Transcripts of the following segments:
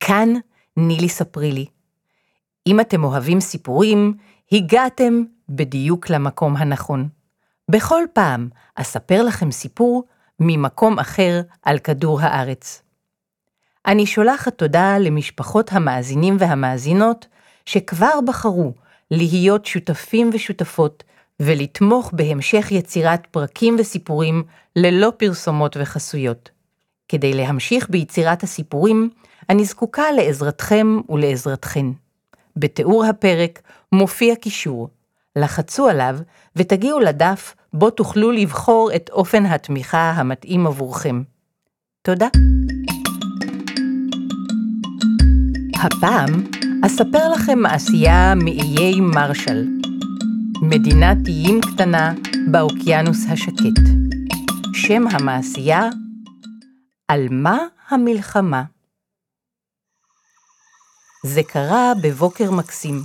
כאן נילי ספרי לי. אם אתם אוהבים סיפורים, הגעתם בדיוק למקום הנכון. בכל פעם אספר לכם סיפור ממקום אחר על כדור הארץ. אני שולחת תודה למשפחות המאזינים והמאזינות שכבר בחרו להיות שותפים ושותפות ולתמוך בהמשך יצירת פרקים וסיפורים ללא פרסומות וחסויות. כדי להמשיך ביצירת הסיפורים, אני זקוקה לעזרתכם ולעזרתכן. בתיאור הפרק מופיע קישור. לחצו עליו ותגיעו לדף בו תוכלו לבחור את אופן התמיכה המתאים עבורכם. תודה. הפעם אספר לכם מעשייה מאיי מרשל. מדינת איים קטנה באוקיינוס השקט. שם המעשייה על מה המלחמה? זה קרה בבוקר מקסים.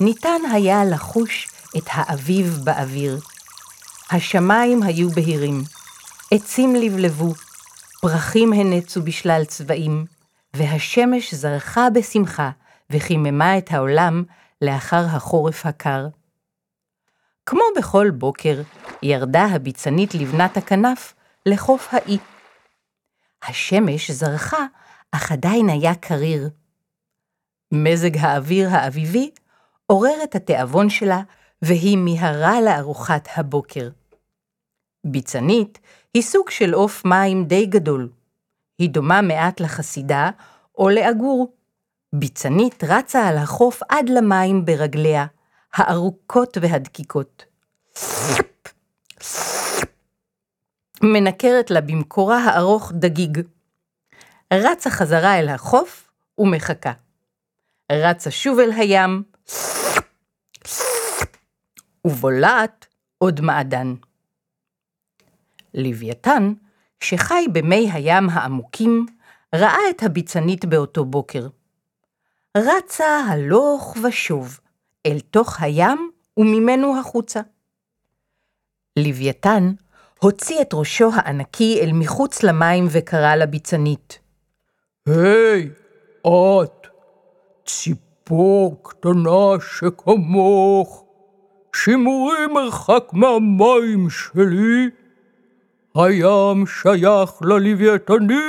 ניתן היה לחוש את האביב באוויר. השמיים היו בהירים, עצים לבלבו, פרחים הנצו בשלל צבעים, והשמש זרחה בשמחה וחיממה את העולם לאחר החורף הקר. כמו בכל בוקר, ירדה הביצנית לבנת הכנף לחוף האי. השמש זרחה, אך עדיין היה קריר. מזג האוויר האביבי עורר את התיאבון שלה, והיא מיהרה לארוחת הבוקר. ביצנית היא סוג של עוף מים די גדול. היא דומה מעט לחסידה או לעגור. ביצנית רצה על החוף עד למים ברגליה, הארוכות והדקיקות. מנקרת לה במקורה הארוך דגיג. רצה חזרה אל החוף ומחכה. רצה שוב אל הים, ובולעת עוד מעדן. לוויתן, שחי במי הים העמוקים, ראה את הביצנית באותו בוקר. רצה הלוך ושוב אל תוך הים וממנו החוצה. לוויתן הוציא את ראשו הענקי אל מחוץ למים וקרא לביצנית. היי, את, ציפור קטנה שכמוך, שימורי מרחק מהמים שלי, הים שייך ללוויתנים.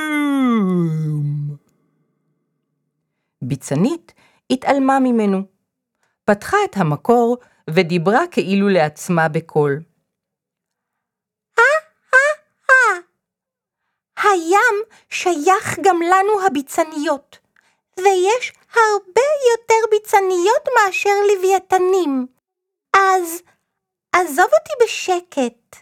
ביצנית התעלמה ממנו. פתחה את המקור ודיברה כאילו לעצמה בקול. הים שייך גם לנו הביצניות, ויש הרבה יותר ביצניות מאשר לוויתנים. אז עזוב אותי בשקט.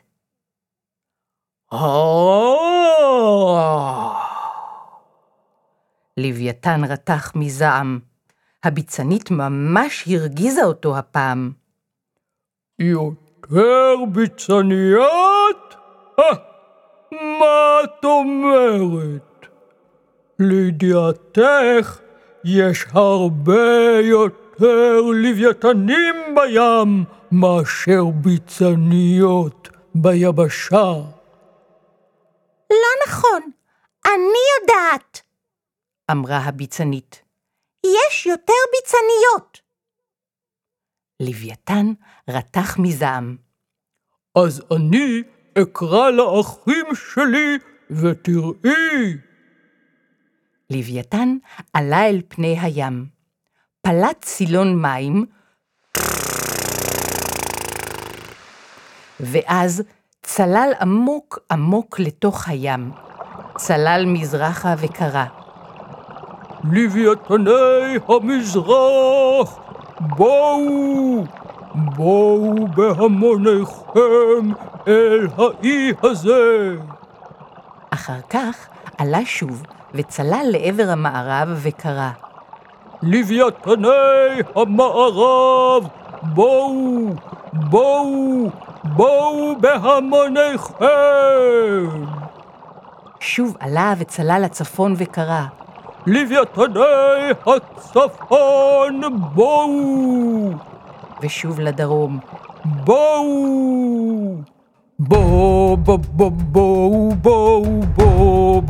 לוויתן רתח מזעם. הביצנית ממש הרגיזה אותו הפעם. יותר ביצניות? מה את אומרת? לידיעתך, יש הרבה יותר לוויתנים בים מאשר ביצניות ביבשה. לא נכון, אני יודעת, אמרה הביצנית. יש יותר ביצניות. לוויתן רתח מזעם. אז אני אקרא לאחים שלי ותראי. לוויתן עלה אל פני הים. פלט סילון מים, ואז צלל עמוק עמוק לתוך הים. צלל מזרחה וקרא. לוויתני המזרח, בואו, בואו בהמוניכם אל האי הזה. אחר כך עלה שוב וצלל לעבר המערב וקרא, לוויתני המערב, בואו, בואו, בואו בהמוניכם. שוב עלה וצלל לצפון וקרא, לוויתני הצפון, בואו, ושוב לדרום, בואו. בואו, בואו, בואו, בואו, בואו,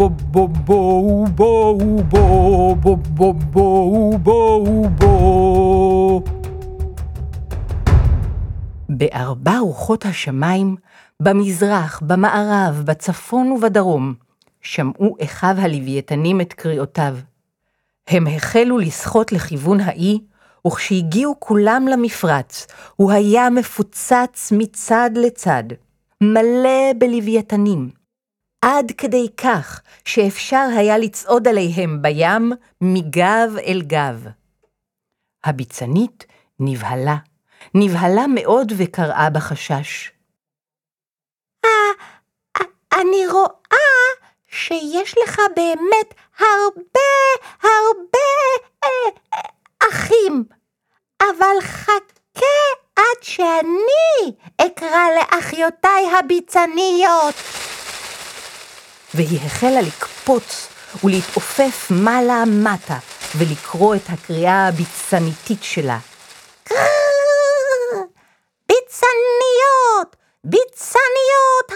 בואו, בואו, בואו. בארבע רוחות השמיים, במזרח, במערב, בצפון ובדרום, שמעו אחיו הלוויתנים את קריאותיו. הם החלו לשחות לכיוון האי, וכשהגיעו כולם למפרץ, הוא היה מפוצץ מצד לצד, מלא בלוויתנים, עד כדי כך שאפשר היה לצעוד עליהם בים מגב אל גב. הביצנית נבהלה, נבהלה מאוד וקראה בחשש. אני רואה שיש לך באמת הרבה, הרבה אה, אה, אחים, אבל חכה עד שאני אקרא לאחיותיי הביצניות. והיא החלה לקפוץ ולהתעופף מעלה-מטה ולקרוא את הקריאה הביצניתית שלה. ביצניות, ביצניות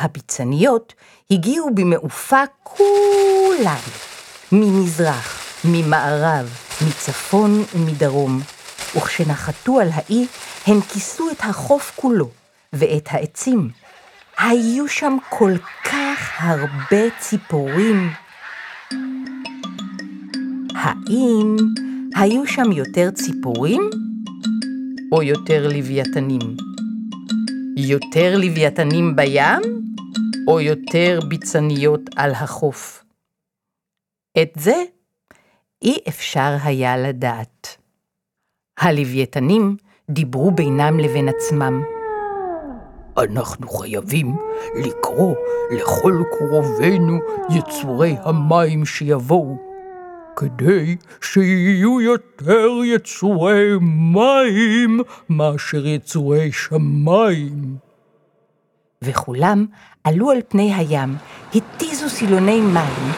הביצניות הגיעו במעופה כולן, ממזרח, ממערב, מצפון ומדרום, וכשנחתו על האי, הן כיסו את החוף כולו ואת העצים. היו שם כל כך הרבה ציפורים. האם היו שם יותר ציפורים או יותר לוויתנים? יותר לוויתנים בים או יותר ביצניות על החוף? את זה אי אפשר היה לדעת. הלוויתנים דיברו בינם לבין עצמם. אנחנו חייבים לקרוא לכל קרובינו יצורי המים שיבואו, כדי שיהיו יותר יצורי מים מאשר יצורי שמיים. וכולם עלו על פני הים, התיזו סילוני מים,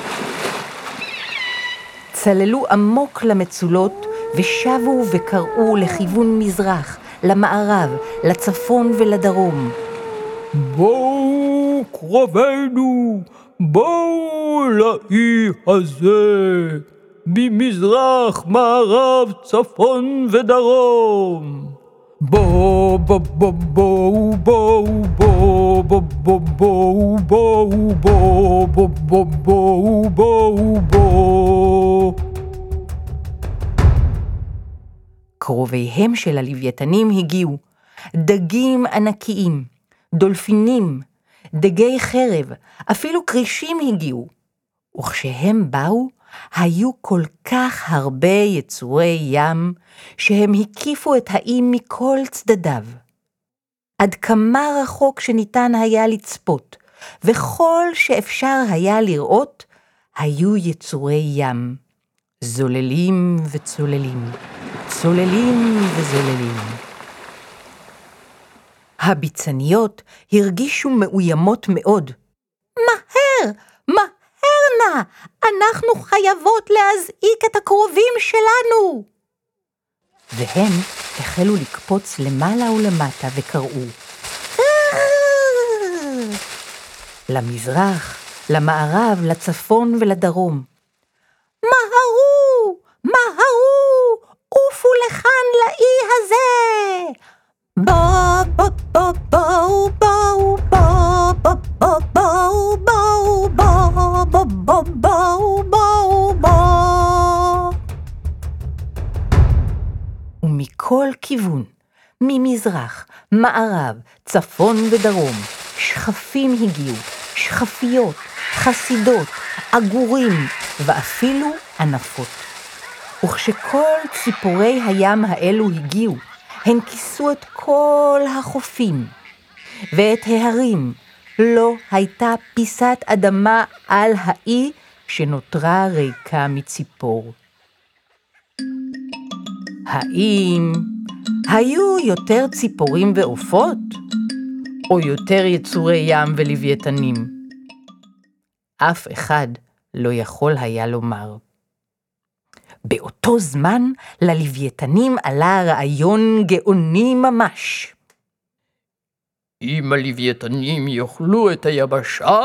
צללו עמוק למצולות ושבו וקראו לכיוון מזרח, למערב, לצפון ולדרום. בואו קרובינו, בואו לאי הזה, ממזרח, מערב, צפון ודרום. בואו, בואו, בואו, בואו, בואו, בואו, בואו, בואו, בואו, בואו, בואו, בואו, בואו. קרוביהם של הלוויתנים הגיעו, דגים ענקיים, דולפינים, דגי חרב, אפילו כרישים הגיעו. וכשהם באו, היו כל כך הרבה יצורי ים, שהם הקיפו את האי מכל צדדיו. עד כמה רחוק שניתן היה לצפות, וכל שאפשר היה לראות, היו יצורי ים, זוללים וצוללים, צוללים וזוללים. הביצניות הרגישו מאוימות מאוד, מהר, מהר נא, אנחנו חייבות להזעיק את הקרובים שלנו. והן החלו לקפוץ למעלה ולמטה וקראו, למזרח, למערב, לצפון ולדרום. מהרו, ממזרח, מערב, צפון ודרום, שכפים הגיעו, שכפיות, חסידות, עגורים ואפילו ענפות. וכשכל ציפורי הים האלו הגיעו, הן כיסו את כל החופים ואת ההרים. לא הייתה פיסת אדמה על האי שנותרה ריקה מציפור. האם היו יותר ציפורים ועופות? או יותר יצורי ים ולוויתנים? אף אחד לא יכול היה לומר. באותו זמן ללוויתנים עלה רעיון גאוני ממש. אם הלוויתנים יאכלו את היבשה,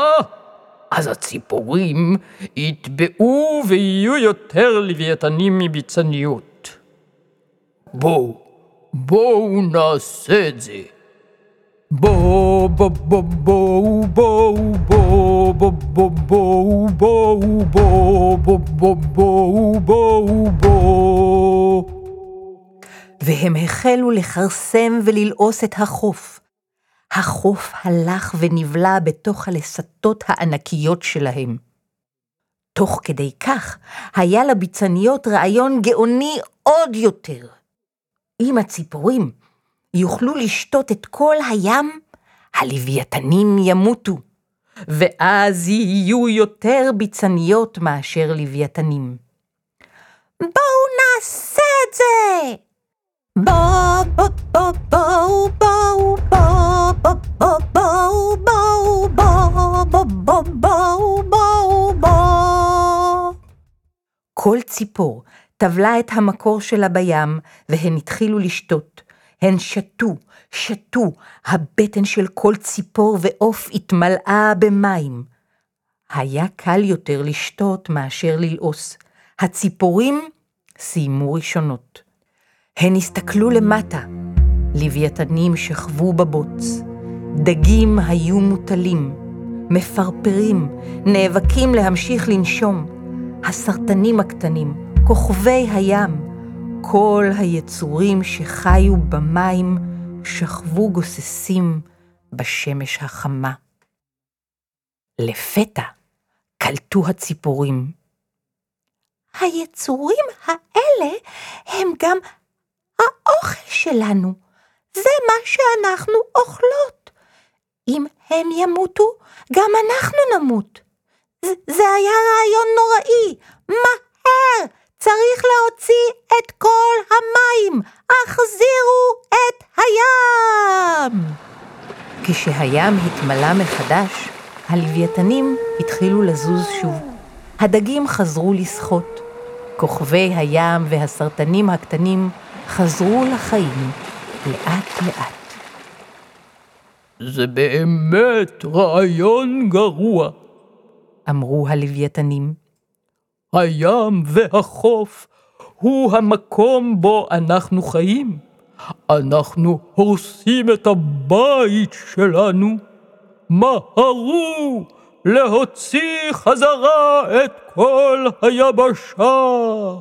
אז הציפורים יטבעו ויהיו יותר לוויתנים מביצניות. בואו, בואו נעשה את זה. בואו, בואו, בואו, בואו, בואו, בואו, בואו, בואו, בואו, בואו. והם החלו לכרסם וללעוס את החוף. החוף הלך ונבלע בתוך הלסתות הענקיות שלהם. תוך כדי כך היה לביצניות רעיון גאוני עוד יותר. אם הציפורים יוכלו לשתות את כל הים, הלוויתנים ימותו, ואז יהיו יותר ביצניות מאשר לוויתנים. בואו נעשה את זה! בואו, בואו, בואו, בואו, בואו, בואו, בואו, בואו, בואו, בואו, בואו, בואו, בואו. כל ציפור טבלה את המקור שלה בים, והן התחילו לשתות. הן שתו, שתו, הבטן של כל ציפור ועוף התמלאה במים. היה קל יותר לשתות מאשר ללעוס. הציפורים סיימו ראשונות. הן הסתכלו למטה, לוויתנים שכבו בבוץ. דגים היו מוטלים, מפרפרים, נאבקים להמשיך לנשום. הסרטנים הקטנים, כוכבי הים, כל היצורים שחיו במים שכבו גוססים בשמש החמה. לפתע קלטו הציפורים. היצורים האלה הם גם האוכל שלנו. זה מה שאנחנו אוכלות. אם הם ימותו, גם אנחנו נמות. זה, היה רעיון נוראי. מהר! צריך להוציא את כל המים! החזירו את הים! כשהים התמלא מחדש, הלוויתנים התחילו לזוז שוב. הדגים חזרו לשחות. כוכבי הים והסרטנים הקטנים חזרו לחיים לאט-לאט. זה באמת רעיון גרוע. אמרו הלוויתנים. הים והחוף הוא המקום בו אנחנו חיים. אנחנו הורסים את הבית שלנו. מהרו להוציא חזרה את כל היבשה.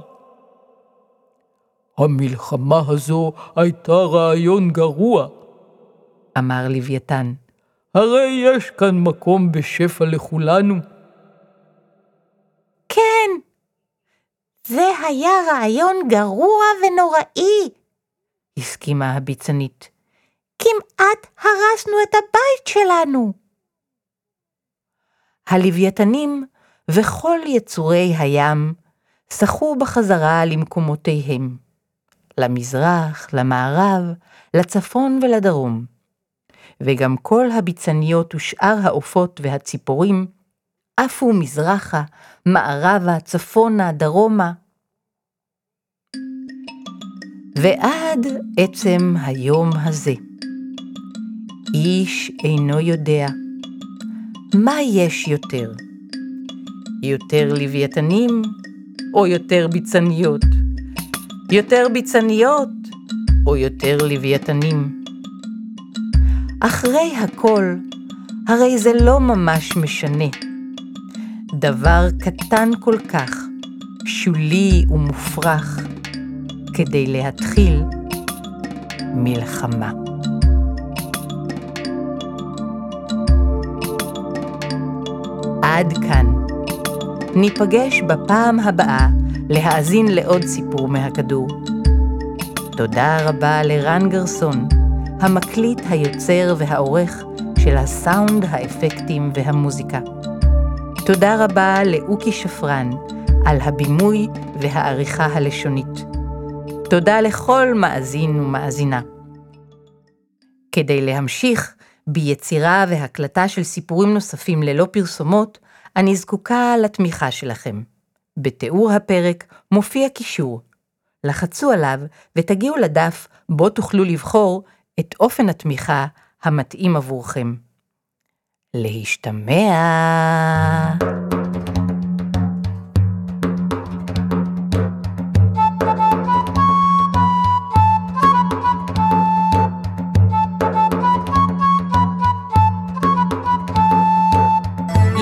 המלחמה הזו הייתה רעיון גרוע. אמר לוויתן. הרי יש כאן מקום בשפע לכולנו. כן, זה היה רעיון גרוע ונוראי. הסכימה הביצנית. כמעט הרסנו את הבית שלנו. הלוויתנים וכל יצורי הים שחו בחזרה למקומותיהם, למזרח, למערב, לצפון ולדרום, וגם כל הביצניות ושאר העופות והציפורים עפו מזרחה, מערבה, צפונה, דרומה. ועד עצם היום הזה. איש אינו יודע מה יש יותר, יותר לוויתנים או יותר ביצניות, יותר ביצניות או יותר לוויתנים. אחרי הכל, הרי זה לא ממש משנה. דבר קטן כל כך, שולי ומופרך, כדי להתחיל מלחמה. עד כאן. ניפגש בפעם הבאה להאזין לעוד סיפור מהכדור. תודה רבה לרן גרסון, המקליט, היוצר והעורך של הסאונד, האפקטים והמוזיקה. תודה רבה לאוקי שפרן על הבימוי והעריכה הלשונית. תודה לכל מאזין ומאזינה. כדי להמשיך ביצירה והקלטה של סיפורים נוספים ללא פרסומות, אני זקוקה לתמיכה שלכם. בתיאור הפרק מופיע קישור. לחצו עליו ותגיעו לדף בו תוכלו לבחור את אופן התמיכה המתאים עבורכם. להשתמע.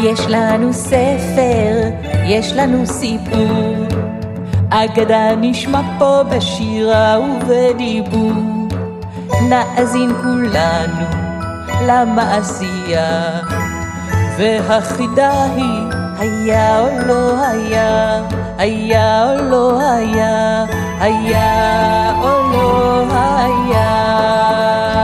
יש לנו ספר, יש לנו סיפור, אגדה נשמע פה בשירה ובדיבור. נאזין כולנו למעשייה, והחידה היא היה או לא היה, היה או לא היה, היה או לא היה.